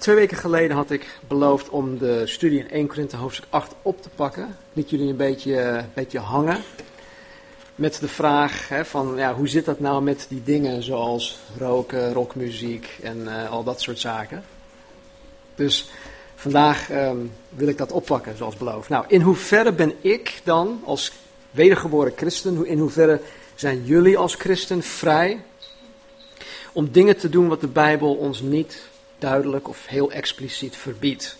Twee weken geleden had ik beloofd om de studie in 1 Korinthe hoofdstuk 8 op te pakken. Liet jullie een beetje, een beetje hangen. Met de vraag hè, van ja, hoe zit dat nou met die dingen zoals roken, rockmuziek en uh, al dat soort zaken. Dus vandaag um, wil ik dat oppakken zoals beloofd. Nou, in hoeverre ben ik dan als wedergeboren christen, in hoeverre zijn jullie als christen vrij om dingen te doen wat de Bijbel ons niet duidelijk of heel expliciet verbiedt.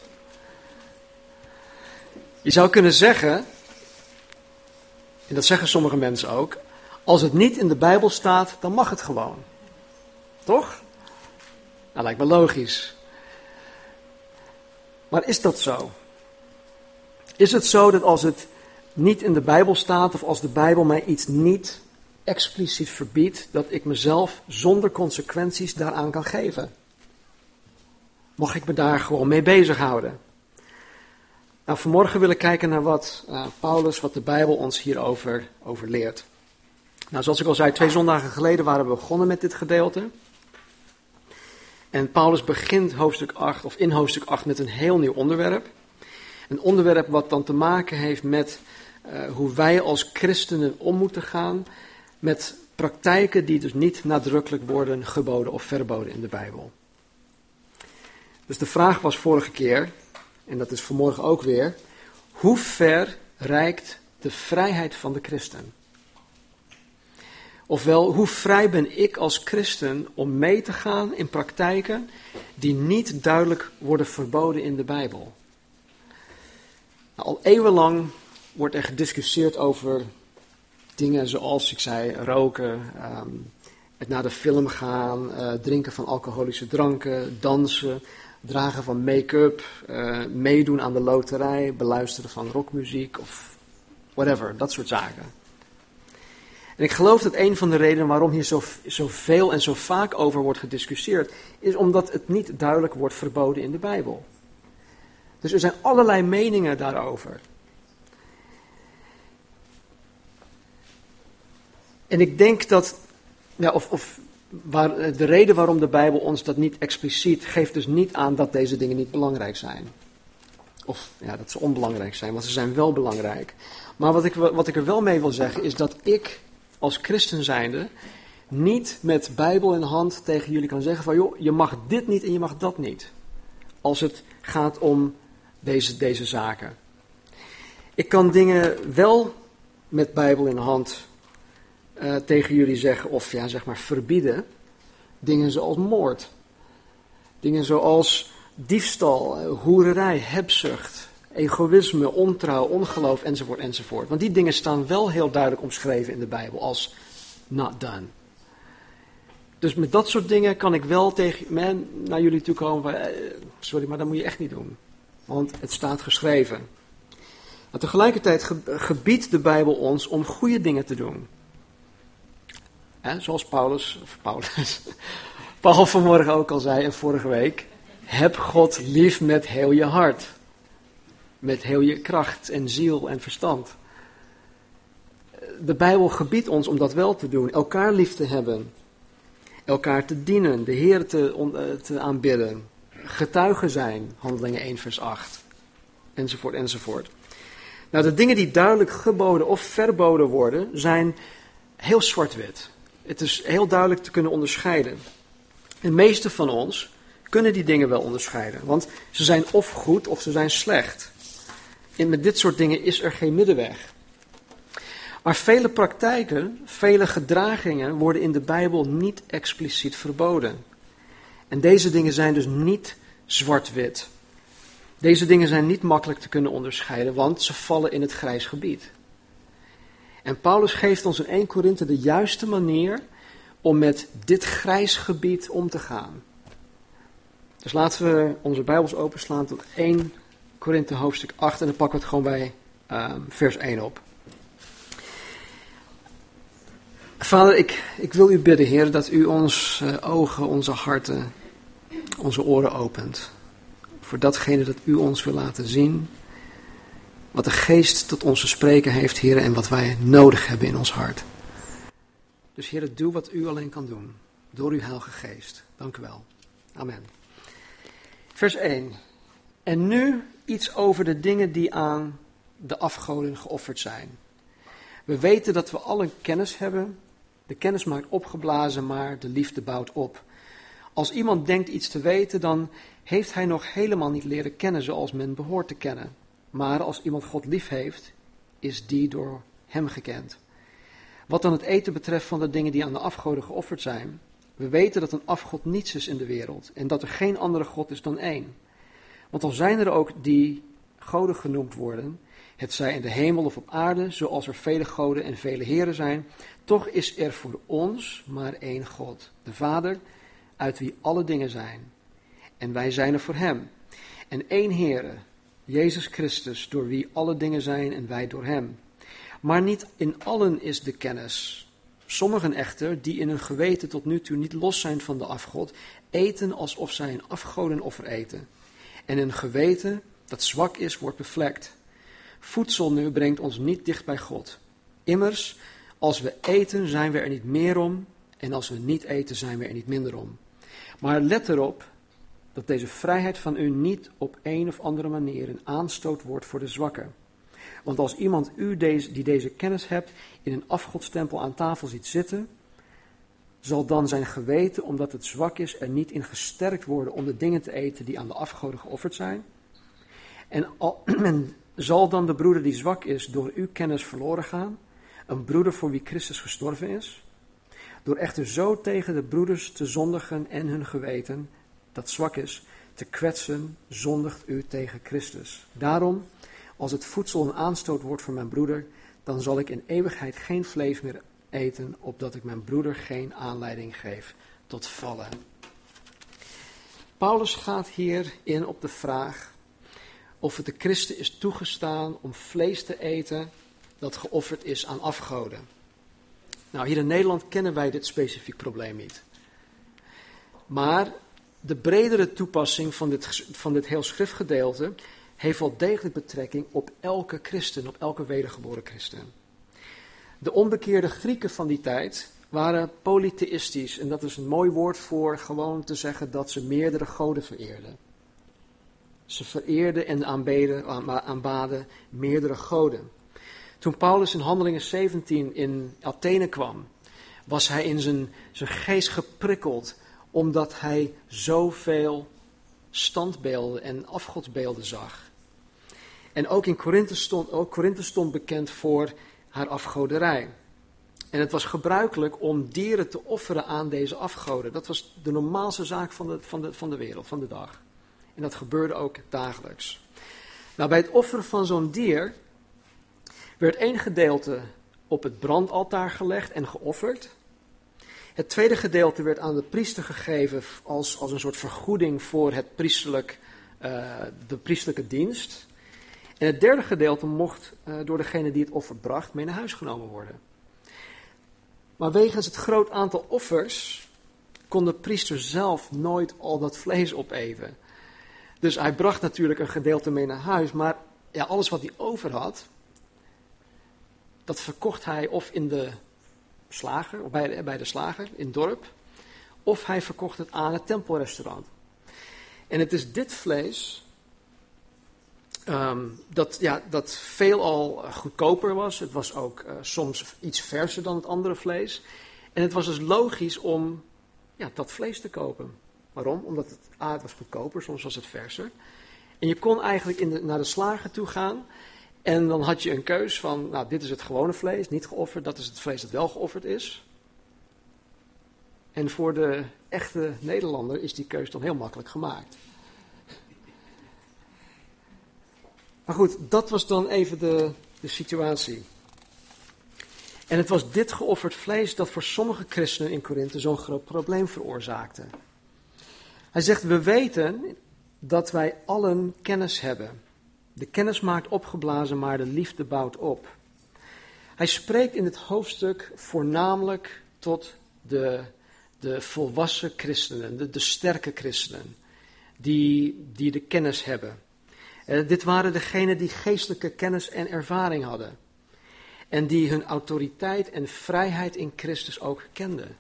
Je zou kunnen zeggen, en dat zeggen sommige mensen ook, als het niet in de Bijbel staat, dan mag het gewoon. Toch? Dat lijkt me logisch. Maar is dat zo? Is het zo dat als het niet in de Bijbel staat, of als de Bijbel mij iets niet expliciet verbiedt, dat ik mezelf zonder consequenties daaraan kan geven? Mag ik me daar gewoon mee bezighouden? Nou, vanmorgen wil ik kijken naar wat uh, Paulus, wat de Bijbel ons hierover over leert. Nou, zoals ik al zei, twee zondagen geleden waren we begonnen met dit gedeelte. En Paulus begint hoofdstuk 8, of in hoofdstuk 8 met een heel nieuw onderwerp. Een onderwerp wat dan te maken heeft met uh, hoe wij als christenen om moeten gaan met praktijken die dus niet nadrukkelijk worden geboden of verboden in de Bijbel. Dus de vraag was vorige keer, en dat is vanmorgen ook weer, hoe ver reikt de vrijheid van de christen? Ofwel, hoe vrij ben ik als christen om mee te gaan in praktijken die niet duidelijk worden verboden in de Bijbel? Nou, al eeuwenlang wordt er gediscussieerd over dingen zoals ik zei, roken, um, het naar de film gaan, uh, drinken van alcoholische dranken, dansen, dragen van make-up, uh, meedoen aan de loterij, beluisteren van rockmuziek of whatever, dat soort zaken. En ik geloof dat een van de redenen waarom hier zo, zo veel en zo vaak over wordt gediscussieerd, is omdat het niet duidelijk wordt verboden in de Bijbel. Dus er zijn allerlei meningen daarover. En ik denk dat, ja, of, of waar, de reden waarom de Bijbel ons dat niet expliciet geeft, dus niet aan dat deze dingen niet belangrijk zijn. Of ja, dat ze onbelangrijk zijn, want ze zijn wel belangrijk. Maar wat ik, wat ik er wel mee wil zeggen is dat ik als christen zijnde niet met Bijbel in hand tegen jullie kan zeggen van joh, je mag dit niet en je mag dat niet. Als het gaat om deze, deze zaken. Ik kan dingen wel met Bijbel in hand uh, tegen jullie zeggen, of ja, zeg maar verbieden, dingen zoals moord. Dingen zoals diefstal, eh, hoererij, hebzucht, egoïsme, ontrouw, ongeloof enzovoort enzovoort. Want die dingen staan wel heel duidelijk omschreven in de Bijbel als not done. Dus met dat soort dingen kan ik wel tegen men naar jullie toe komen. Eh, sorry, maar dat moet je echt niet doen. Want het staat geschreven. Maar tegelijkertijd gebiedt de Bijbel ons om goede dingen te doen. Zoals Paulus, of Paulus, Paul vanmorgen ook al zei en vorige week. Heb God lief met heel je hart. Met heel je kracht en ziel en verstand. De Bijbel gebiedt ons om dat wel te doen. Elkaar lief te hebben. Elkaar te dienen. De Heer te, eh, te aanbidden. Getuigen zijn. Handelingen 1 vers 8. Enzovoort enzovoort. Nou, de dingen die duidelijk geboden of verboden worden, zijn heel zwart-wit. Het is heel duidelijk te kunnen onderscheiden. De meeste van ons kunnen die dingen wel onderscheiden, want ze zijn of goed of ze zijn slecht. En met dit soort dingen is er geen middenweg. Maar vele praktijken, vele gedragingen worden in de Bijbel niet expliciet verboden. En deze dingen zijn dus niet zwart-wit. Deze dingen zijn niet makkelijk te kunnen onderscheiden, want ze vallen in het grijs gebied. En Paulus geeft ons in 1 Korinthe de juiste manier om met dit grijs gebied om te gaan. Dus laten we onze Bijbels openslaan tot 1 Korinthe hoofdstuk 8 en dan pakken we het gewoon bij um, vers 1 op. Vader, ik, ik wil u bidden, Heer, dat u ons uh, ogen, onze harten, onze oren opent. Voor datgene dat u ons wil laten zien wat de geest tot ons te spreken heeft, Heer, en wat wij nodig hebben in ons hart. Dus Heer, doe wat u alleen kan doen, door uw heilige geest. Dank u wel. Amen. Vers 1. En nu iets over de dingen die aan de afgoden geofferd zijn. We weten dat we alle kennis hebben. De kennis maakt opgeblazen, maar de liefde bouwt op. Als iemand denkt iets te weten, dan heeft hij nog helemaal niet leren kennen zoals men behoort te kennen. Maar als iemand God lief heeft, is die door hem gekend. Wat dan het eten betreft van de dingen die aan de afgoden geofferd zijn, we weten dat een afgod niets is in de wereld en dat er geen andere God is dan één. Want al zijn er ook die goden genoemd worden, het zij in de hemel of op aarde, zoals er vele goden en vele heren zijn, toch is er voor ons maar één God, de Vader, uit wie alle dingen zijn. En wij zijn er voor Hem. En één Heere, Jezus Christus, door wie alle dingen zijn en wij door Hem. Maar niet in allen is de kennis. Sommigen echter, die in hun geweten tot nu toe niet los zijn van de afgod, eten alsof zij een afgodenoffer eten. En hun geweten, dat zwak is, wordt bevlekt. Voedsel nu brengt ons niet dicht bij God. Immers, als we eten, zijn we er niet meer om, en als we niet eten, zijn we er niet minder om. Maar let erop dat deze vrijheid van u niet op een of andere manier een aanstoot wordt voor de zwakken. Want als iemand u deze, die deze kennis hebt in een afgodstempel aan tafel ziet zitten, zal dan zijn geweten, omdat het zwak is, er niet in gesterkt worden om de dingen te eten die aan de afgoden geofferd zijn? En, en zal dan de broeder die zwak is door uw kennis verloren gaan? Een broeder voor wie Christus gestorven is? Door echter zo tegen de broeders te zondigen en hun geweten, dat zwak is, te kwetsen, zondigt u tegen Christus. Daarom, als het voedsel een aanstoot wordt voor mijn broeder, dan zal ik in eeuwigheid geen vlees meer eten, opdat ik mijn broeder geen aanleiding geef tot vallen. Paulus gaat hier in op de vraag of het de christen is toegestaan om vlees te eten dat geofferd is aan afgoden. Nou, hier in Nederland kennen wij dit specifiek probleem niet. Maar de bredere toepassing van dit, van dit heel schriftgedeelte heeft wel degelijk betrekking op elke christen, op elke wedergeboren christen. De onbekeerde Grieken van die tijd waren polytheïstisch. En dat is een mooi woord voor gewoon te zeggen dat ze meerdere goden vereerden. Ze vereerden en aanbaden meerdere goden. Toen Paulus in Handelingen 17 in Athene kwam, was hij in zijn, zijn geest geprikkeld omdat hij zoveel standbeelden en afgodsbeelden zag. En ook in Korinthe stond, ook Korinthe stond bekend voor haar afgoderij. En het was gebruikelijk om dieren te offeren aan deze afgoden. Dat was de normaalste zaak van de, van de, van de wereld, van de dag. En dat gebeurde ook dagelijks. Nou, bij het offeren van zo'n dier werd één gedeelte op het brandaltaar gelegd en geofferd. Het tweede gedeelte werd aan de priester gegeven als, als een soort vergoeding voor het priesterlijk, uh, de priesterlijke dienst. En het derde gedeelte mocht uh, door degene die het offer bracht mee naar huis genomen worden. Maar wegens het groot aantal offers kon de priester zelf nooit al dat vlees opeten. Dus hij bracht natuurlijk een gedeelte mee naar huis, maar ja, alles wat hij over had, dat verkocht hij of in de slager, of bij de, bij de slager in het dorp, of hij verkocht het aan het tempelrestaurant. En het is dit vlees um, dat, ja, dat veelal goedkoper was. Het was ook uh, soms iets verser dan het andere vlees. En het was dus logisch om ja, dat vlees te kopen. Waarom? Omdat het, A, het was goedkoper, soms was het verser. En je kon eigenlijk in de, naar de slager toe gaan en dan had je een keus van, nou, dit is het gewone vlees, niet geofferd, dat is het vlees dat wel geofferd is. En voor de echte Nederlander is die keus dan heel makkelijk gemaakt. Maar goed, dat was dan even de, de situatie. En het was dit geofferd vlees dat voor sommige christenen in Korinthe zo'n groot probleem veroorzaakte. Hij zegt, we weten dat wij allen kennis hebben. De kennis maakt opgeblazen, maar de liefde bouwt op. Hij spreekt in dit hoofdstuk voornamelijk tot de, de volwassen christenen, de, de sterke christenen, die, die de kennis hebben. Uh, dit waren degenen die geestelijke kennis en ervaring hadden. En die hun autoriteit en vrijheid in Christus ook kenden.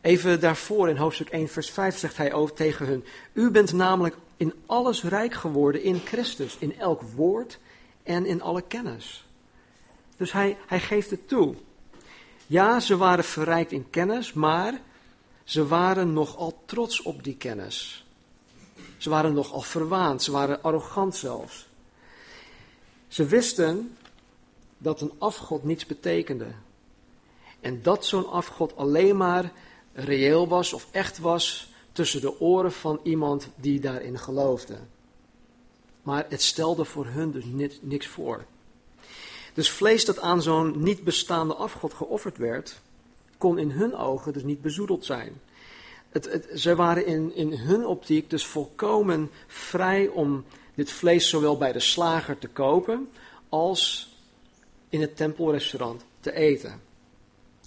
Even daarvoor in hoofdstuk 1, vers 5 zegt hij ook tegen hun: U bent namelijk in alles rijk geworden in Christus, in elk woord en in alle kennis. Dus hij, hij geeft het toe. Ja, ze waren verrijkt in kennis, maar ze waren nogal trots op die kennis. Ze waren nogal verwaand, ze waren arrogant zelfs. Ze wisten dat een afgod niets betekende. En dat zo'n afgod alleen maar reëel was of echt was tussen de oren van iemand die daarin geloofde. Maar het stelde voor hun dus niks voor. Dus vlees dat aan zo'n niet bestaande afgod geofferd werd, kon in hun ogen dus niet bezoedeld zijn. Het, ze waren in, in hun optiek dus volkomen vrij om dit vlees zowel bij de slager te kopen als in het tempelrestaurant te eten.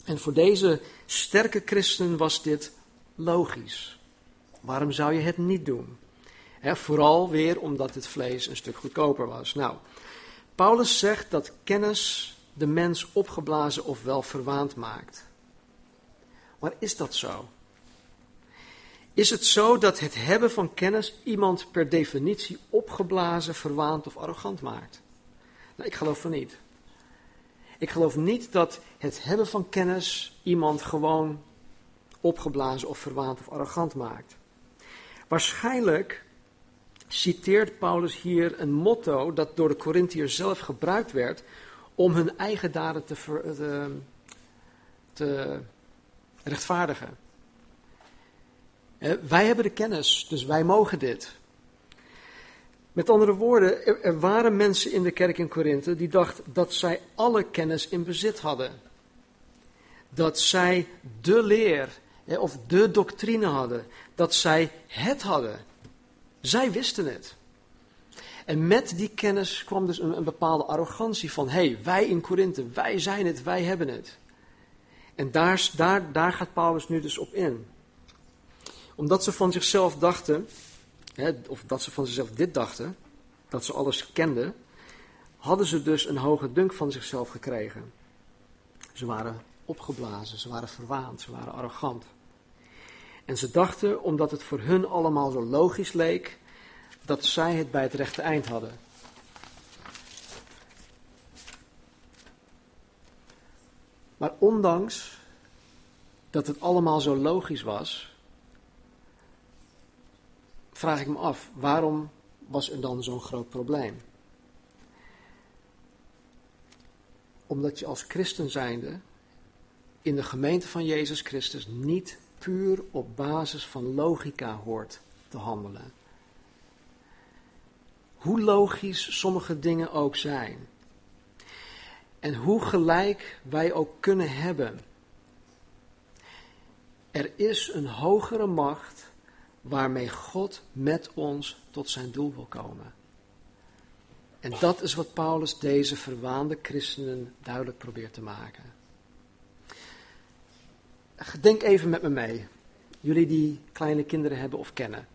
En voor deze sterke christen was dit logisch. Waarom zou je het niet doen? vooral weer omdat het vlees een stuk goedkoper was. Nou, Paulus zegt dat kennis de mens opgeblazen of wel verwaand maakt. Maar is dat zo? Is het zo dat het hebben van kennis iemand per definitie opgeblazen, verwaand of arrogant maakt? Nou, ik geloof van niet. Ik geloof niet dat het hebben van kennis iemand gewoon opgeblazen of verwaand of arrogant maakt. Waarschijnlijk citeert Paulus hier een motto dat door de Corinthiërs zelf gebruikt werd om hun eigen daden te, te, te rechtvaardigen. Wij hebben de kennis, dus wij mogen dit. Met andere woorden, er, waren mensen in de kerk in Korinthe die dachten dat zij alle kennis in bezit hadden. Dat zij de leer of de doctrine hadden. Dat zij het hadden. Zij wisten het. En met die kennis kwam dus een, een bepaalde arrogantie van, hé, hey, wij in Korinthe, wij zijn het, wij hebben het. En daar, daar, daar gaat Paulus nu dus op in. Omdat ze van zichzelf dachten, hè, of dat ze van zichzelf dit dachten, dat ze alles kenden, hadden ze dus een hoge dunk van zichzelf gekregen. Ze waren opgeblazen, ze waren verwaand, ze waren arrogant. En ze dachten, omdat het voor hun allemaal zo logisch leek, dat zij het bij het rechte eind hadden. Maar ondanks dat het allemaal zo logisch was, vraag ik me af, waarom was er dan zo'n groot probleem? Omdat je als christen zijnde in de gemeente van Jezus Christus niet puur op basis van logica hoort te handelen. Hoe logisch sommige dingen ook zijn. En hoe gelijk wij ook kunnen hebben. Er is een hogere macht waarmee God met ons tot zijn doel wil komen. En dat is wat Paulus deze verwaande christenen duidelijk probeert te maken. Denk even met me mee. Jullie die kleine kinderen hebben of kennen.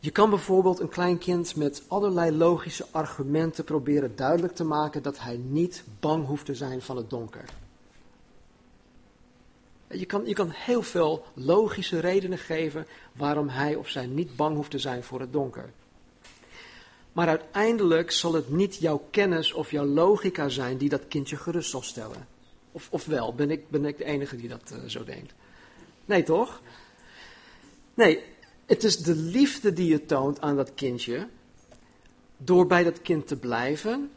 Je kan bijvoorbeeld een klein kind met allerlei logische argumenten proberen duidelijk te maken dat hij niet bang hoeft te zijn van het donker. Je kan, je kan heel veel logische redenen geven waarom hij of zij niet bang hoeft te zijn voor het donker. Maar uiteindelijk zal het niet jouw kennis of jouw logica zijn die dat kindje gerust zal stellen. Of, of wel, ben ik, ben ik de enige die dat uh, zo denkt? Nee, toch? Nee, het is de liefde die je toont aan dat kindje. Door bij dat kind te blijven.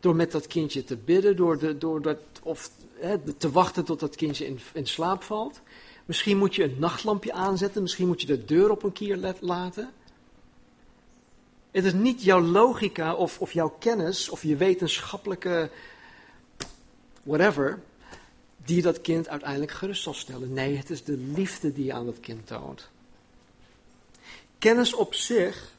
Door met dat kindje te bidden. Door, de, door dat, of, hè, te wachten tot dat kindje in, in slaap valt. Misschien moet je een nachtlampje aanzetten. Misschien moet je de deur op een kier laten. Het is niet jouw logica of, of jouw kennis of je wetenschappelijke whatever die dat kind uiteindelijk gerust zal stellen. Nee, het is de liefde die je aan dat kind toont. Kennis op zich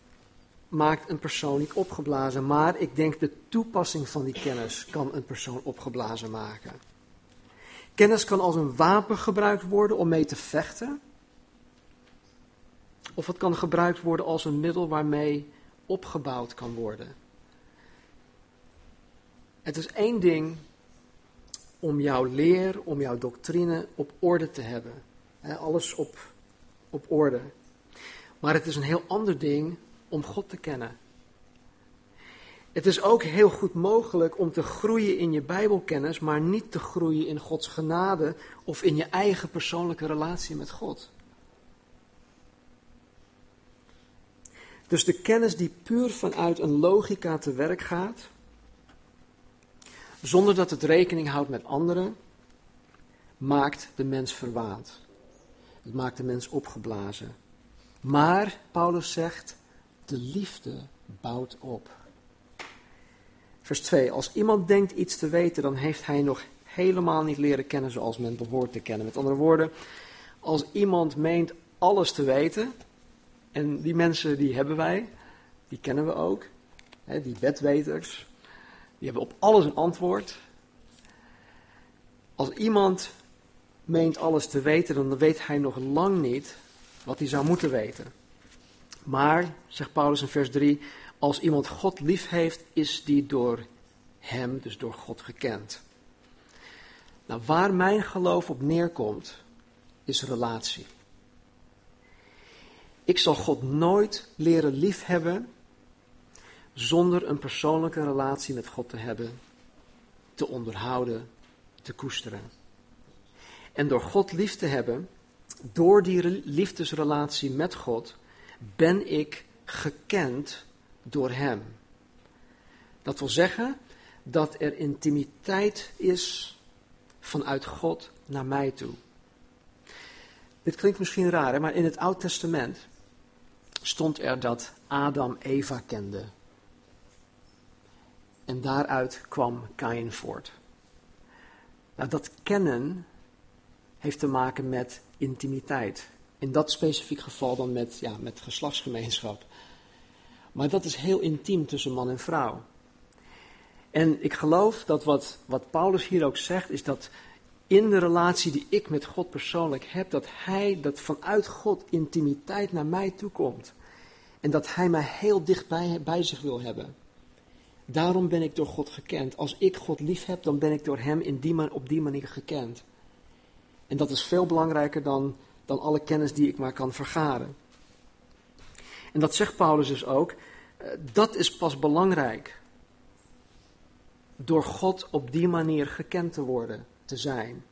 maakt een persoon niet opgeblazen, maar ik denk de toepassing van die kennis kan een persoon opgeblazen maken. Kennis kan als een wapen gebruikt worden om mee te vechten. Of het kan gebruikt worden als een middel waarmee opgebouwd kan worden. Het is één ding om jouw leer, om jouw doctrine op orde te hebben. alles op, op orde. Maar het is een heel ander ding om God te kennen. Het is ook heel goed mogelijk om te groeien in je Bijbelkennis, maar niet te groeien in Gods genade of in je eigen persoonlijke relatie met God. Dus de kennis die puur vanuit een logica te werk gaat, zonder dat het rekening houdt met anderen, maakt de mens verwaand. Het maakt de mens opgeblazen. Maar, Paulus zegt, de liefde bouwt op. Vers 2. Als iemand denkt iets te weten, dan heeft hij nog helemaal niet leren kennen zoals men behoort te kennen. Met andere woorden, als iemand meent alles te weten, en die mensen die hebben wij, die kennen we ook, die bedweters, die hebben op alles een antwoord. Als iemand meent alles te weten, dan weet hij nog lang niet wat hij zou moeten weten. Maar, zegt Paulus in vers 3, als iemand God lief heeft, is die door hem, dus door God, gekend. Nou, waar mijn geloof op neerkomt, is relatie. Ik zal God nooit leren liefhebben zonder een persoonlijke relatie met God te hebben, te onderhouden, te koesteren. En door God lief te hebben, door die liefdesrelatie met God, ben ik gekend door Hem. Dat wil zeggen dat er intimiteit is vanuit God naar mij toe. Dit klinkt misschien raar, maar in het Oud Testament stond er dat Adam Eva kende. En daaruit kwam Kain voort. Nou, dat kennen heeft te maken met intimiteit. In dat specifiek geval dan met, ja, met geslachtsgemeenschap. Maar dat is heel intiem tussen man en vrouw. En ik geloof dat wat, wat Paulus hier ook zegt, is dat in de relatie die ik met God persoonlijk heb, dat Hij, dat vanuit God intimiteit naar mij toekomt. En dat Hij mij heel dicht bij, bij zich wil hebben. Daarom ben ik door God gekend. Als ik God lief heb, dan ben ik door Hem in die op die manier gekend. En dat is veel belangrijker dan, dan alle kennis die ik maar kan vergaren. En dat zegt Paulus dus ook. Eh, dat is pas belangrijk. Door God op die manier gekend te worden, te zijn.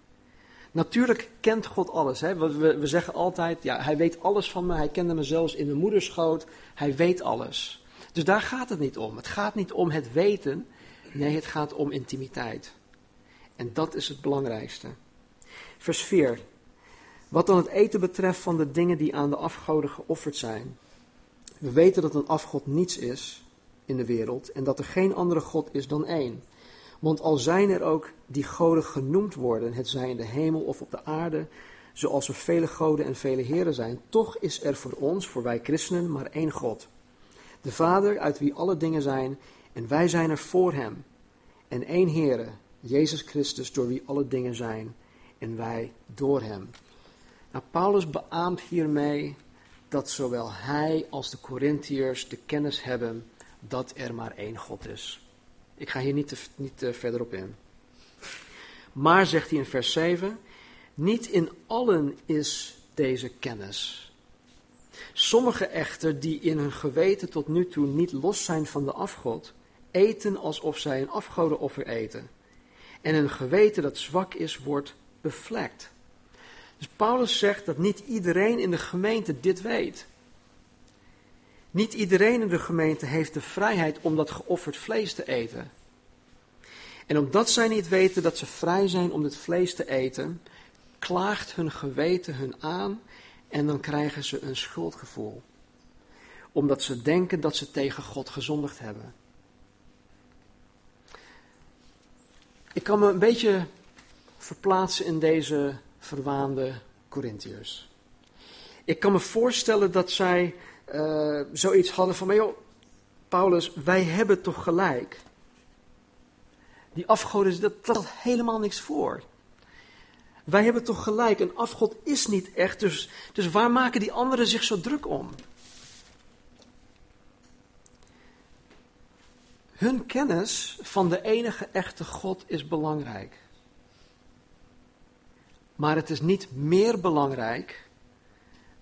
Natuurlijk kent God alles. Hè? We, we, zeggen altijd, ja, hij weet alles van me. Hij kende me zelfs in de moederschoot. Hij weet alles. Dus daar gaat het niet om. Het gaat niet om het weten. Nee, het gaat om intimiteit. En dat is het belangrijkste. Vers 4. Wat dan het eten betreft van de dingen die aan de afgoden geofferd zijn. We weten dat een afgod niets is in de wereld en dat er geen andere God is dan één. Want al zijn er ook die goden genoemd worden, het zij in de hemel of op de aarde, zoals er vele goden en vele heren zijn, toch is er voor ons, voor wij christenen, maar één God. De Vader uit wie alle dingen zijn, en wij zijn er voor Hem. En één Heere, Jezus Christus, door wie alle dingen zijn, en wij door Hem. Nou, Paulus beaamt hiermee dat zowel hij als de Corinthiërs de kennis hebben dat er maar één God is. Ik ga hier niet, te, niet verder op in. Maar, zegt hij in vers 7, niet in allen is deze kennis. Sommigen echter die in hun geweten tot nu toe niet los zijn van de afgod, eten alsof zij een afgodenoffer eten. En hun geweten dat zwak is, wordt bevlekt. Dus Paulus zegt dat niet iedereen in de gemeente dit weet. Niet iedereen in de gemeente heeft de vrijheid om dat geofferd vlees te eten. En omdat zij niet weten dat ze vrij zijn om dit vlees te eten, klaagt hun geweten hun aan en dan krijgen ze een schuldgevoel. Omdat ze denken dat ze tegen God gezondigd hebben. Ik kan me een beetje verplaatsen in deze verwaande Corinthiërs. Ik kan me voorstellen dat zij uh, zoiets hadden van, maar joh, Paulus, wij hebben toch gelijk. Die afgoden, dat stelt helemaal niks voor. Wij hebben toch gelijk, een afgod is niet echt, dus, dus waar maken die anderen zich zo druk om? Hun kennis van de enige echte God is belangrijk. maar het is niet meer belangrijk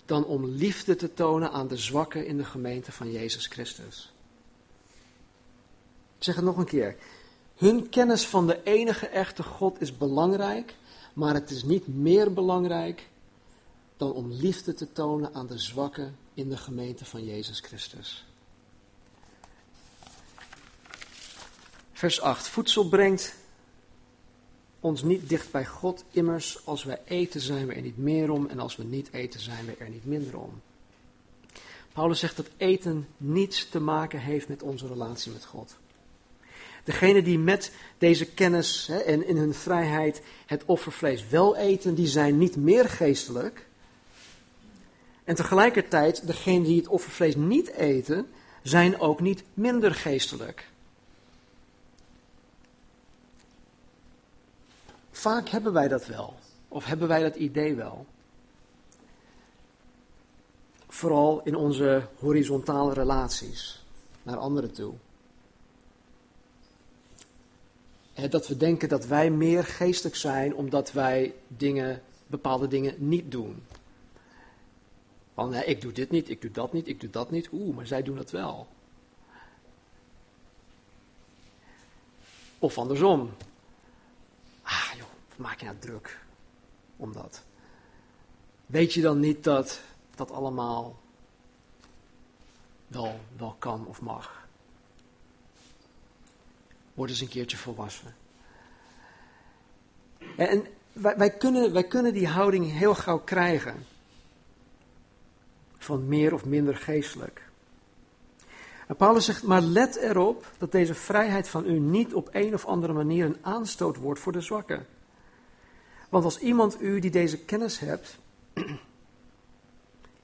dan om liefde te tonen aan de zwakken in de gemeente van Jezus Christus. Ik zeg het nog een keer. Hun kennis van de enige echte God is belangrijk, maar het is niet meer belangrijk dan om liefde te tonen aan de zwakken in de gemeente van Jezus Christus. Vers 8. Voedsel brengt ons niet dicht bij God, immers als wij eten zijn we er niet meer om en als we niet eten zijn we er niet minder om. Paulus zegt dat eten niets te maken heeft met onze relatie met God. Degenen die met deze kennis hè, en in hun vrijheid het offervlees wel eten, die zijn niet meer geestelijk. En tegelijkertijd, degenen die het offervlees niet eten, zijn ook niet minder geestelijk. Vaak hebben wij dat wel, of hebben wij dat idee wel. Vooral in onze horizontale relaties naar anderen toe. Dat we denken dat wij meer geestelijk zijn omdat wij dingen, bepaalde dingen niet doen. Hè, ik doe dit niet, ik doe dat niet, ik doe dat niet. Oeh, maar zij doen het wel. Of andersom. Ah joh, maak je nou druk om dat? Weet je dan niet dat dat allemaal wel, wel kan of mag? Word eens een keertje volwassen. En wij, wij, kunnen, wij kunnen die houding heel gauw krijgen. Van meer of minder geestelijk. En Paulus zegt, maar let erop dat deze vrijheid van u niet op een of andere manier een aanstoot wordt voor de zwakken. Want als iemand u die deze kennis hebt,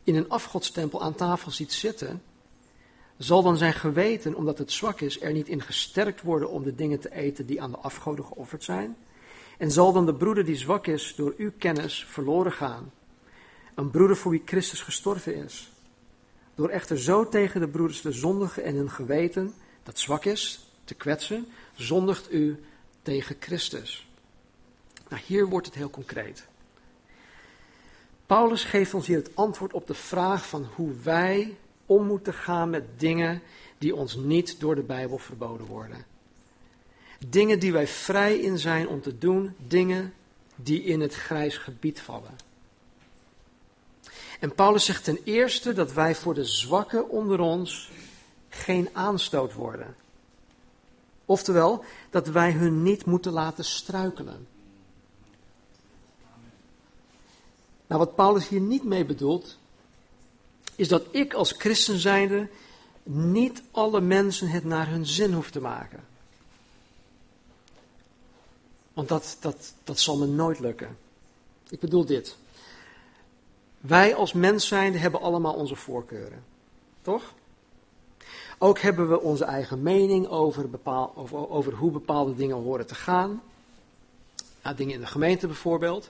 in een afgodstempel aan tafel ziet zitten, zal dan zijn geweten, omdat het zwak is, er niet in gesterkt worden om de dingen te eten die aan de afgoden geofferd zijn? En zal dan de broeder die zwak is door uw kennis verloren gaan? Een broeder voor wie Christus gestorven is. Door echter zo tegen de broeders te zondigen en hun geweten, dat zwak is, te kwetsen, zondigt u tegen Christus. Nou, hier wordt het heel concreet. Paulus geeft ons hier het antwoord op de vraag van hoe wij om moeten gaan met dingen die ons niet door de Bijbel verboden worden. Dingen die wij vrij in zijn om te doen, dingen die in het grijs gebied vallen. En Paulus zegt ten eerste dat wij voor de zwakken onder ons geen aanstoot worden. Oftewel, dat wij hun niet moeten laten struikelen. Nou, wat Paulus hier niet mee bedoelt, is dat ik als christen zijnde niet alle mensen het naar hun zin hoef te maken. Want dat, dat, dat zal me nooit lukken. Ik bedoel dit. Wij als mens zijnde hebben allemaal onze voorkeuren. Toch? Ook hebben we onze eigen mening over, bepaal, over, over hoe bepaalde dingen horen te gaan. Nou, dingen in de gemeente bijvoorbeeld.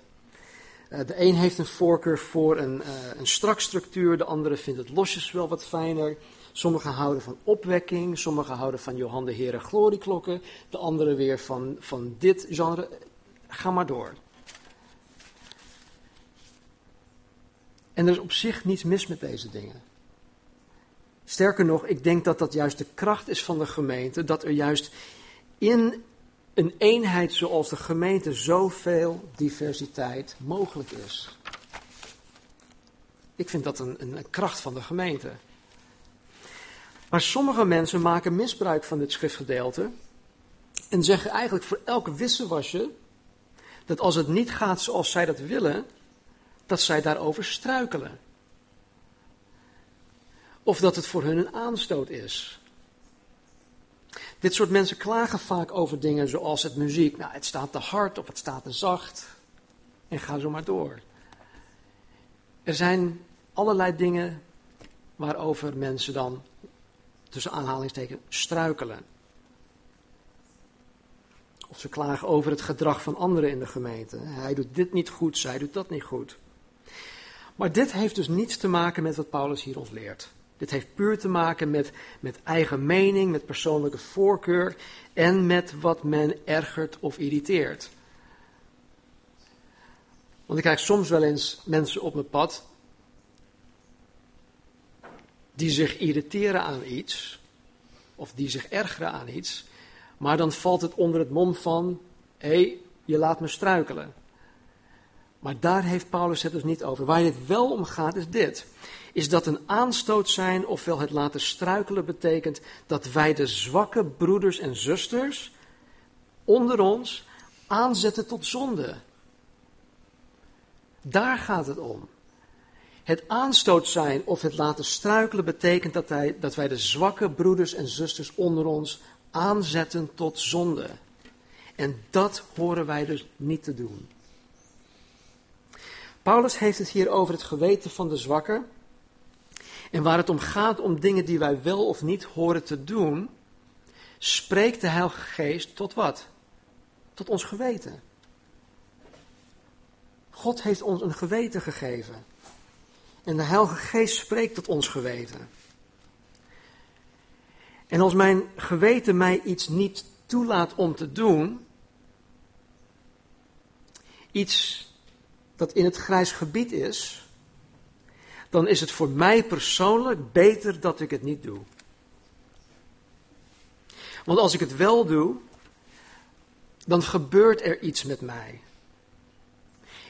Eh, de een heeft een voorkeur voor een, uh, een strak structuur, de andere vindt het losjes wel wat fijner. Sommigen houden van opwekking, sommigen houden van Johan de Heren glorieklokken, de andere weer van, van dit genre. Ga maar door. En er is op zich niets mis met deze dingen. Sterker nog, ik denk dat dat juist de kracht is van de gemeente, dat er juist in een eenheid zoals de gemeente zoveel diversiteit mogelijk is. Ik vind dat een, een, kracht van de gemeente. Maar sommige mensen maken misbruik van dit schriftgedeelte en zeggen eigenlijk voor elk wisselwasje dat als het niet gaat zoals zij dat willen, dat zij daarover struikelen. Of dat het voor hun een aanstoot is. Dit soort mensen klagen vaak over dingen zoals het muziek. Nou, het staat te hard of het staat te zacht. En ga zo maar door. Er zijn allerlei dingen waarover mensen dan, tussen aanhalingstekens, struikelen. Of ze klagen over het gedrag van anderen in de gemeente. Hij doet dit niet goed, zij doet dat niet goed. Maar dit heeft dus niets te maken met wat Paulus hier ons leert. Dit heeft puur te maken met, met eigen mening, met persoonlijke voorkeur en met wat men ergert of irriteert. Want ik krijg soms wel eens mensen op mijn pad die zich irriteren aan iets, of die zich ergeren aan iets, maar dan valt het onder het mom van, hé, hey, je laat me struikelen. Maar daar heeft Paulus het dus niet over. Waar het wel om gaat is dit. Is dat een aanstoot zijn, ofwel het laten struikelen betekent dat wij de zwakke broeders en zusters onder ons aanzetten tot zonde. Daar gaat het om. Het aanstoot zijn of het laten struikelen betekent dat dat wij de zwakke broeders en zusters onder ons aanzetten tot zonde. En dat horen wij dus niet te doen. Paulus heeft het hier over het geweten van de zwakken. En waar het om gaat om dingen die wij wel of niet horen te doen, spreekt de Heilige Geest tot wat? Tot ons geweten. God heeft ons een geweten gegeven. En de Heilige Geest spreekt tot ons geweten. En als mijn geweten mij iets niet toelaat om te doen, iets dat in het grijs gebied is, dan is het voor mij persoonlijk beter dat ik het niet doe. Want als ik het wel doe, dan gebeurt er iets met mij.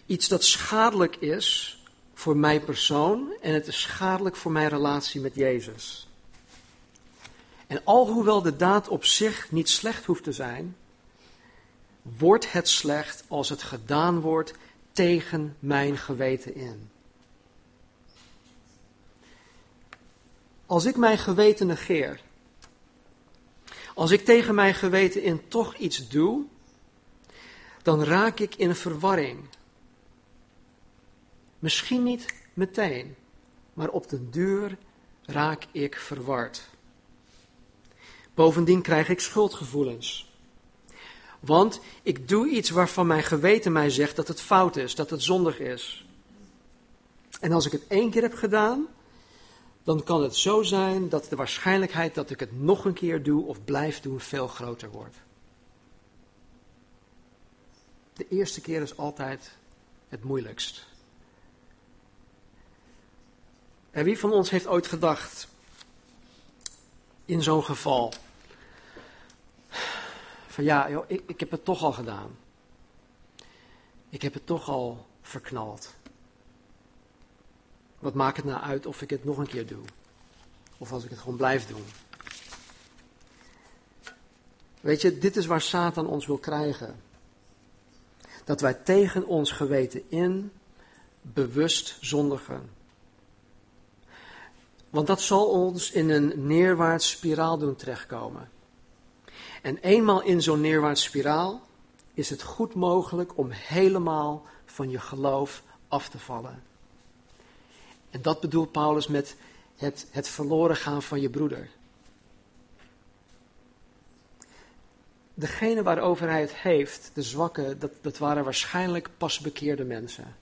Iets dat schadelijk is voor mijn persoon en het is schadelijk voor mijn relatie met Jezus. En alhoewel de daad op zich niet slecht hoeft te zijn, wordt het slecht als het gedaan wordt tegen mijn geweten in. Als ik mijn geweten negeer, als ik tegen mijn geweten in toch iets doe, dan raak ik in verwarring. Misschien niet meteen, maar op den duur raak ik verward. Bovendien krijg ik schuldgevoelens. Want ik doe iets waarvan mijn geweten mij zegt dat het fout is, dat het zondig is. En als ik het één keer heb gedaan, dan kan het zo zijn dat de waarschijnlijkheid dat ik het nog een keer doe of blijf doen veel groter wordt. De eerste keer is altijd het moeilijkst. En wie van ons heeft ooit gedacht, in zo'n geval, van ja, joh, ik, ik heb het toch al gedaan. Ik heb het toch al verknald. Wat maakt het nou uit of ik het nog een keer doe? Of als ik het gewoon blijf doen? Weet je, dit is waar Satan ons wil krijgen. Dat wij tegen ons geweten in bewust zondigen. Want dat zal ons in een neerwaarts spiraal doen terechtkomen. En eenmaal in zo'n neerwaarts spiraal is het goed mogelijk om helemaal van je geloof af te vallen. En dat bedoelt Paulus met het, het verloren gaan van je broeder. Degene waarover hij het heeft, de zwakke, dat, dat waren waarschijnlijk pas bekeerde mensen.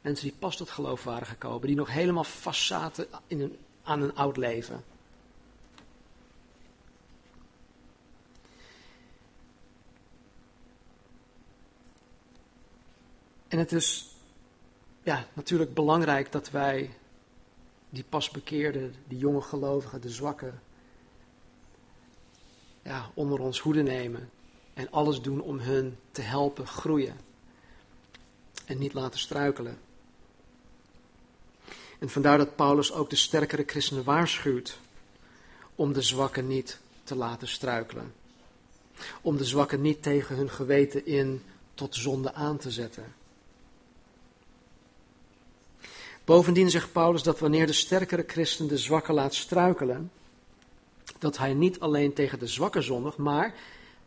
Mensen die pas tot geloof waren gekomen, die nog helemaal vast zaten in een, aan een oud leven. En het is ja, natuurlijk belangrijk dat wij die pas bekeerden, die jonge gelovigen, de zwakken, ja, onder ons hoede nemen en alles doen om hun te helpen groeien en niet laten struikelen. En vandaar dat Paulus ook de sterkere christenen waarschuwt om de zwakken niet te laten struikelen. Om de zwakken niet tegen hun geweten in tot zonde aan te zetten. Bovendien zegt Paulus dat wanneer de sterkere christen de zwakke laat struikelen, dat hij niet alleen tegen de zwakke zondigt, maar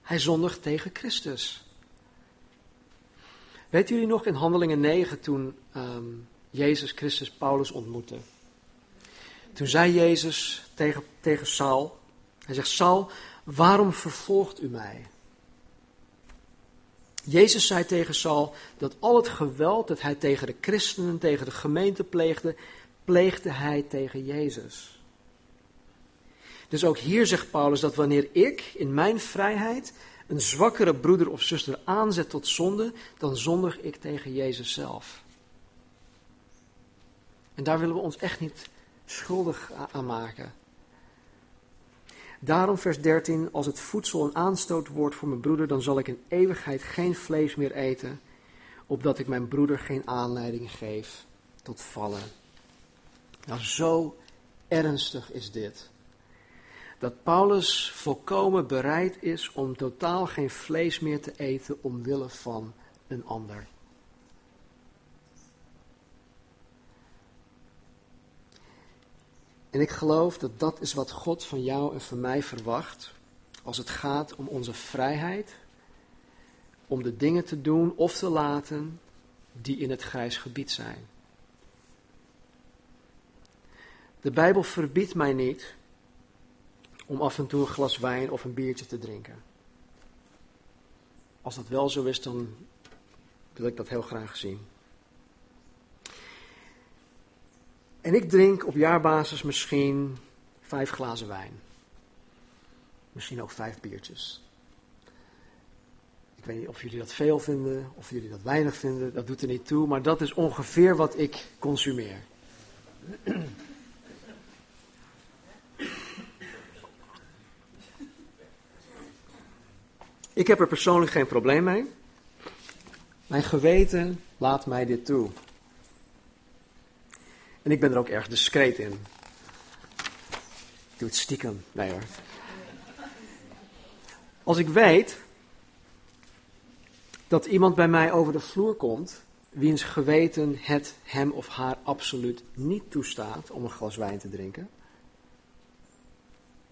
hij zondigt tegen Christus. Weet jullie nog in Handelingen 9 toen um, Jezus Christus Paulus ontmoette? Toen zei Jezus tegen, tegen Saul, hij zegt, Saul, waarom vervolgt u mij? Jezus zei tegen Saul dat al het geweld dat hij tegen de christenen, tegen de gemeente pleegde, pleegde hij tegen Jezus. Dus ook hier zegt Paulus dat wanneer ik in mijn vrijheid een zwakkere broeder of zuster aanzet tot zonde, dan zondig ik tegen Jezus zelf. En daar willen we ons echt niet schuldig aan maken. Daarom vers 13, als het voedsel een aanstoot wordt voor mijn broeder, dan zal ik in eeuwigheid geen vlees meer eten, opdat ik mijn broeder geen aanleiding geef tot vallen. Nou, zo ernstig is dit. Dat Paulus volkomen bereid is om totaal geen vlees meer te eten omwille van een ander. En ik geloof dat dat is wat God van jou en van mij verwacht als het gaat om onze vrijheid, om de dingen te doen of te laten die in het grijs gebied zijn. De Bijbel verbiedt mij niet om af en toe een glas wijn of een biertje te drinken. Als dat wel zo is, dan wil ik dat heel graag zien. En ik drink op jaarbasis misschien vijf glazen wijn. Misschien ook vijf biertjes. Ik weet niet of jullie dat veel vinden, of jullie dat weinig vinden, dat doet er niet toe, maar dat is ongeveer wat ik consumeer. Ik heb er persoonlijk geen probleem mee. Mijn geweten laat mij dit toe. En ik ben er ook erg discreet in. Ik doe het stiekem. Nee hoor. Als ik weet dat iemand bij mij over de vloer komt, wiens geweten het hem of haar absoluut niet toestaat om een glas wijn te drinken,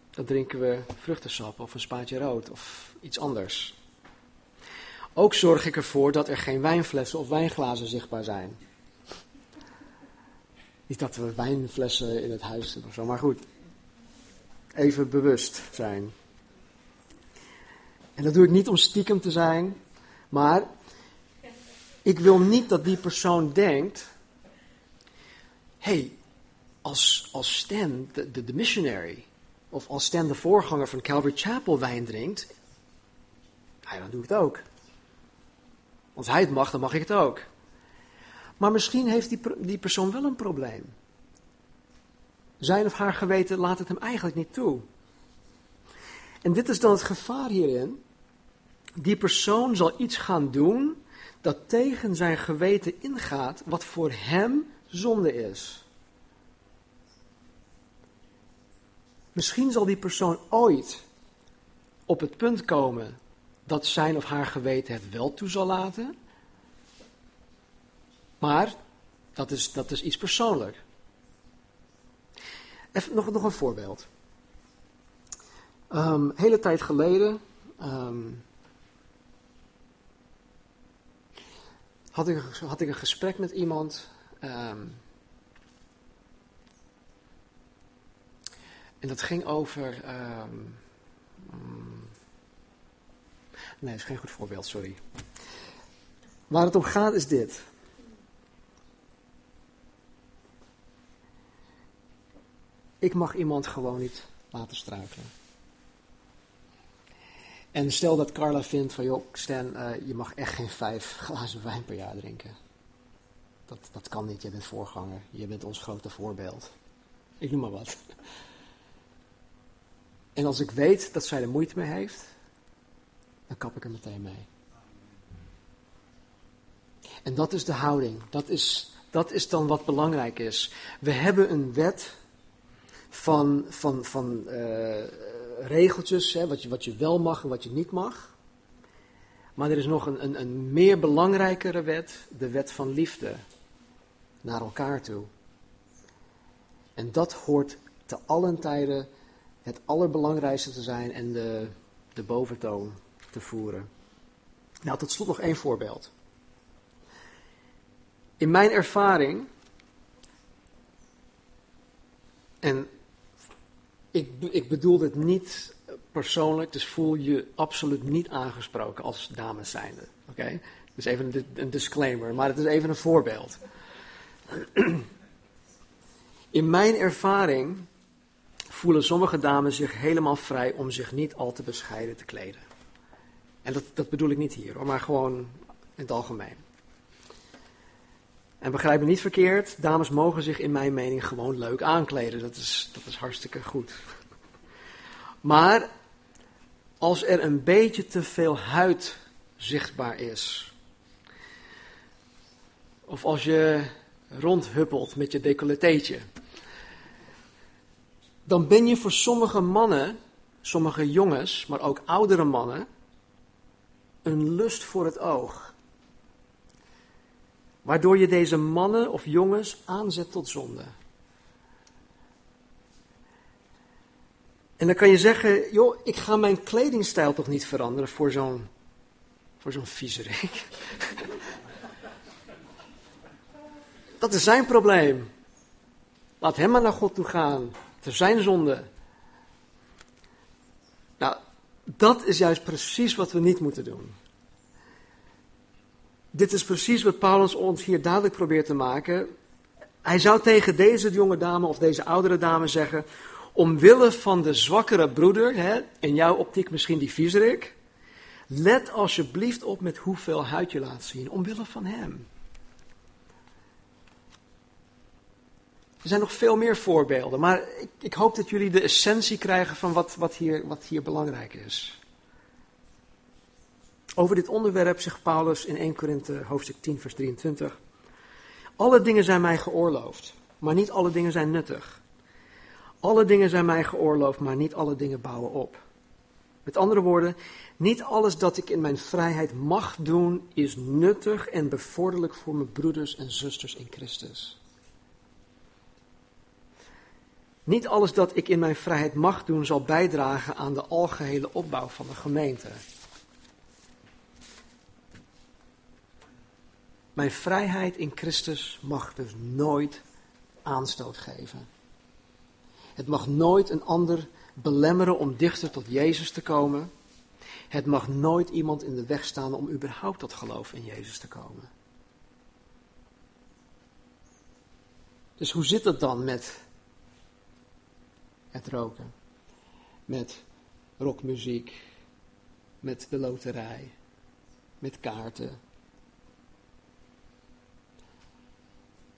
dan drinken we vruchtensap of een spaatje rood of iets anders. Ook zorg ik ervoor dat er geen wijnflessen of wijnglazen zichtbaar zijn. Niet dat we wijnflessen in het huis hebben of zo, maar goed. Even bewust zijn. En dat doe ik niet om stiekem te zijn, maar ik wil niet dat die persoon denkt: hey, als, als Stan, de, de, de missionary, of als Stan de voorganger van Calvary Chapel wijn drinkt, dan doe ik het ook. Als hij het mag, dan mag ik het ook. Maar misschien heeft die, die persoon wel een probleem. Zijn of haar geweten laat het hem eigenlijk niet toe. En dit is dan het gevaar hierin. Die persoon zal iets gaan doen dat tegen zijn geweten ingaat, wat voor hem zonde is. Misschien zal die persoon ooit op het punt komen dat zijn of haar geweten het wel toe zal laten. Maar dat is, dat is iets persoonlijk. Even nog, nog een voorbeeld. Um, hele tijd geleden um, had, ik, had ik een gesprek met iemand. Um, en dat ging over. Mm, nee, dat is geen goed voorbeeld, sorry. Waar het om gaat is dit. Ik mag iemand gewoon niet laten struikelen. En stel dat Carla vindt van, joh, Stan, uh, je mag echt geen vijf glazen wijn per jaar drinken. Dat, dat kan niet, je bent voorganger, je bent ons grote voorbeeld. Ik noem maar wat. En als ik weet dat zij er moeite mee heeft, dan kap ik er meteen mee. En dat is de houding. Dat is, dat is dan wat belangrijk is. We hebben een wet van, van, van uh, regeltjes, hè, wat, je, wat je wel mag en wat je niet mag. Maar er is nog een, een, een meer belangrijkere wet, de wet van liefde naar elkaar toe. En dat hoort te allen tijden het allerbelangrijkste te zijn en de, de boventoon te voeren. Nou, tot slot nog één voorbeeld. In mijn ervaring, en ik, ik bedoel dit niet persoonlijk, dus voel je absoluut niet aangesproken als dames zijnde. Oké? Dus even een, disclaimer, maar het is even een voorbeeld. In mijn ervaring voelen sommige dames zich helemaal vrij om zich niet al te bescheiden te kleden. En dat, dat bedoel ik niet hier, maar gewoon in het algemeen. En begrijp me niet verkeerd, dames mogen zich in mijn mening gewoon leuk aankleden. Dat is, dat is hartstikke goed. Maar als er een beetje te veel huid zichtbaar is, of als je rondhuppelt met je decolleteetje, dan ben je voor sommige mannen, sommige jongens, maar ook oudere mannen, een lust voor het oog. Waardoor je deze mannen of jongens aanzet tot zonde. En dan kan je zeggen, joh, ik ga mijn kledingstijl toch niet veranderen voor zo'n voor zo'n viezerik. Dat is zijn probleem. Laat hem maar naar God toe gaan. Het is zijn zonde. Nou, dat is juist precies wat we niet moeten doen. Dit is precies wat Paulus ons hier duidelijk probeert te maken. Hij zou tegen deze jonge dame of deze oudere dame zeggen: Omwille van de zwakkere broeder, hè, in jouw optiek misschien die viezerik, let alsjeblieft op met hoeveel huid je laat zien, omwille van hem. Er zijn nog veel meer voorbeelden, maar ik, ik hoop dat jullie de essentie krijgen van wat, wat, hier, wat hier belangrijk is. Over dit onderwerp zegt Paulus in 1 Korinthe hoofdstuk 10 vers 23. Alle dingen zijn mij geoorloofd, maar niet alle dingen zijn nuttig. Alle dingen zijn mij geoorloofd, maar niet alle dingen bouwen op. Met andere woorden, niet alles dat ik in mijn vrijheid mag doen is nuttig en bevorderlijk voor mijn broeders en zusters in Christus. Niet alles dat ik in mijn vrijheid mag doen zal bijdragen aan de algehele opbouw van de gemeente. Mijn vrijheid in Christus mag dus nooit aanstoot geven. Het mag nooit een ander belemmeren om dichter tot Jezus te komen. Het mag nooit iemand in de weg staan om überhaupt tot geloof in Jezus te komen. Dus hoe zit het dan met het roken? Met rockmuziek, met de loterij, met kaarten.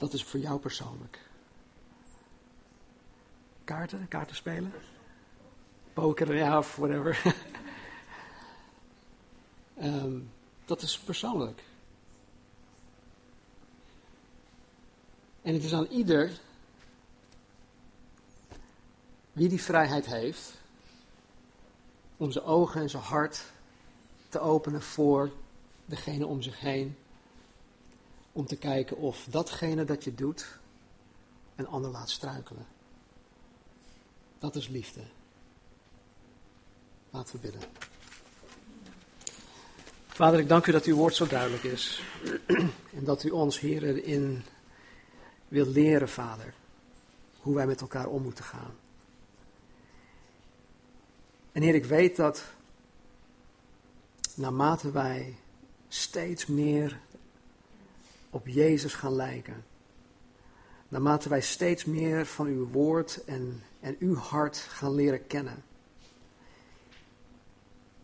Dat is voor jou persoonlijk. Kaarten, kaarten spelen? Poker, ja, of whatever. um, dat is persoonlijk. En het is aan ieder wie die vrijheid heeft om zijn ogen en zijn hart te openen voor degene om zich heen. Om te kijken of datgene dat je doet een ander laat struikelen. Dat is liefde. Laten we bidden. Vader, ik dank u dat uw woord zo duidelijk is. En dat u ons, Heer, erin wil leren, Vader, hoe wij met elkaar om moeten gaan. En Heer, ik weet dat naarmate wij steeds meer op Jezus gaan lijken, naarmate wij steeds meer van uw woord en, en uw hart gaan leren kennen.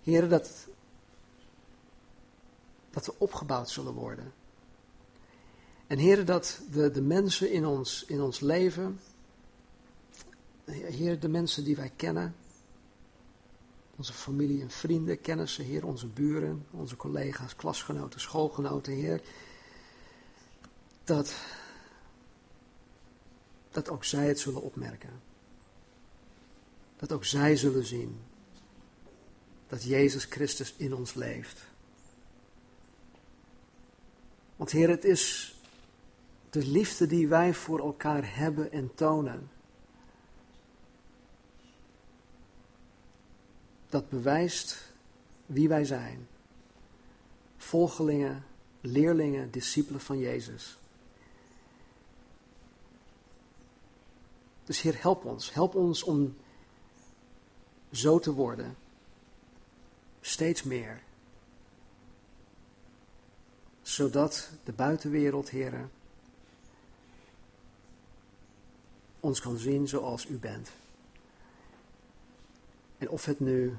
Heren, dat, dat we opgebouwd zullen worden. En heren, dat de, de mensen in ons, in ons leven, Heer, de mensen die wij kennen, onze familie en vrienden, kennissen, Heer, onze buren, onze collega's, klasgenoten, schoolgenoten, Heer, dat, dat ook zij het zullen opmerken. Dat ook zij zullen zien dat Jezus Christus in ons leeft. Want Heer, het is de liefde die wij voor elkaar hebben en tonen. Dat bewijst wie wij zijn. Volgelingen, leerlingen, discipelen van Jezus. Dus Heer, help ons. Help ons om zo te worden. Steeds meer. Zodat de buitenwereld, Heer, ons kan zien zoals u bent. En of het nu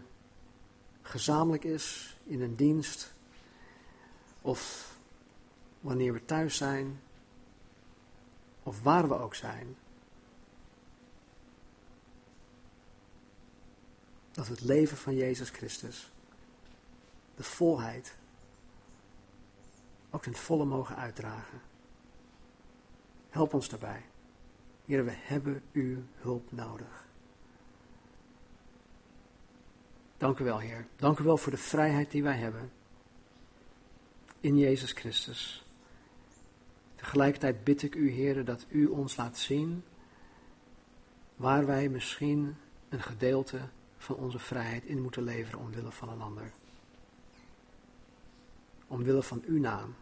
gezamenlijk is, in een dienst, of wanneer we thuis zijn, of waar we ook zijn. Dat het leven van Jezus Christus, de volheid, ook het volle mogen uitdragen. Help ons daarbij. Heer, we hebben uw hulp nodig. Dank u wel, Heer. Dank u wel voor de vrijheid die wij hebben in Jezus Christus. Tegelijkertijd bid ik u, Heer, dat u ons laat zien waar wij misschien een gedeelte van onze vrijheid in moeten leveren omwille van een ander. Omwille van uw naam,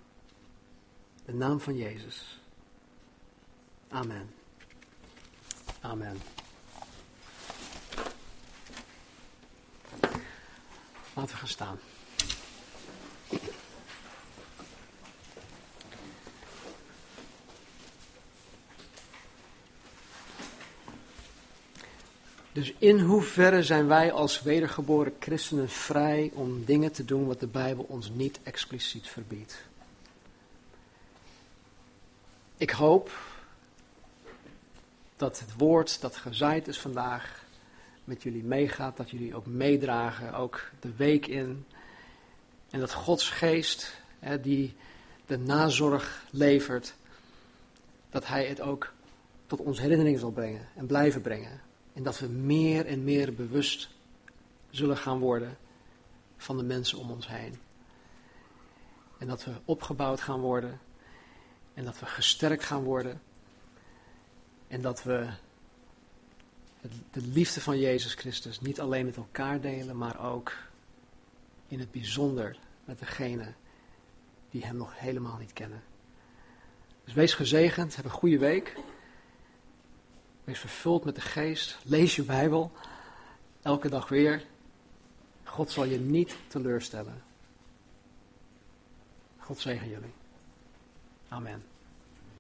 de naam van Jezus. Amen. Amen. Laten we gaan staan. Dus in hoeverre zijn wij als wedergeboren christenen vrij om dingen te doen wat de Bijbel ons niet expliciet verbiedt? Ik hoop dat het woord dat gezaaid is vandaag met jullie meegaat, dat jullie ook meedragen, ook de week in. En dat Gods geest, hè, die de nazorg levert, dat Hij het ook tot onze herinnering zal brengen en blijven brengen. En dat we meer en meer bewust zullen gaan worden van de mensen om ons heen. En dat we opgebouwd gaan worden. En dat we gesterkt gaan worden. En dat we de liefde van Jezus Christus niet alleen met elkaar delen, maar ook in het bijzonder met degene die Hem nog helemaal niet kennen. Dus wees gezegend, heb een goede week. Wees vervuld met de geest. Lees je Bijbel. Elke dag weer. God zal je niet teleurstellen. God zegen jullie. Amen.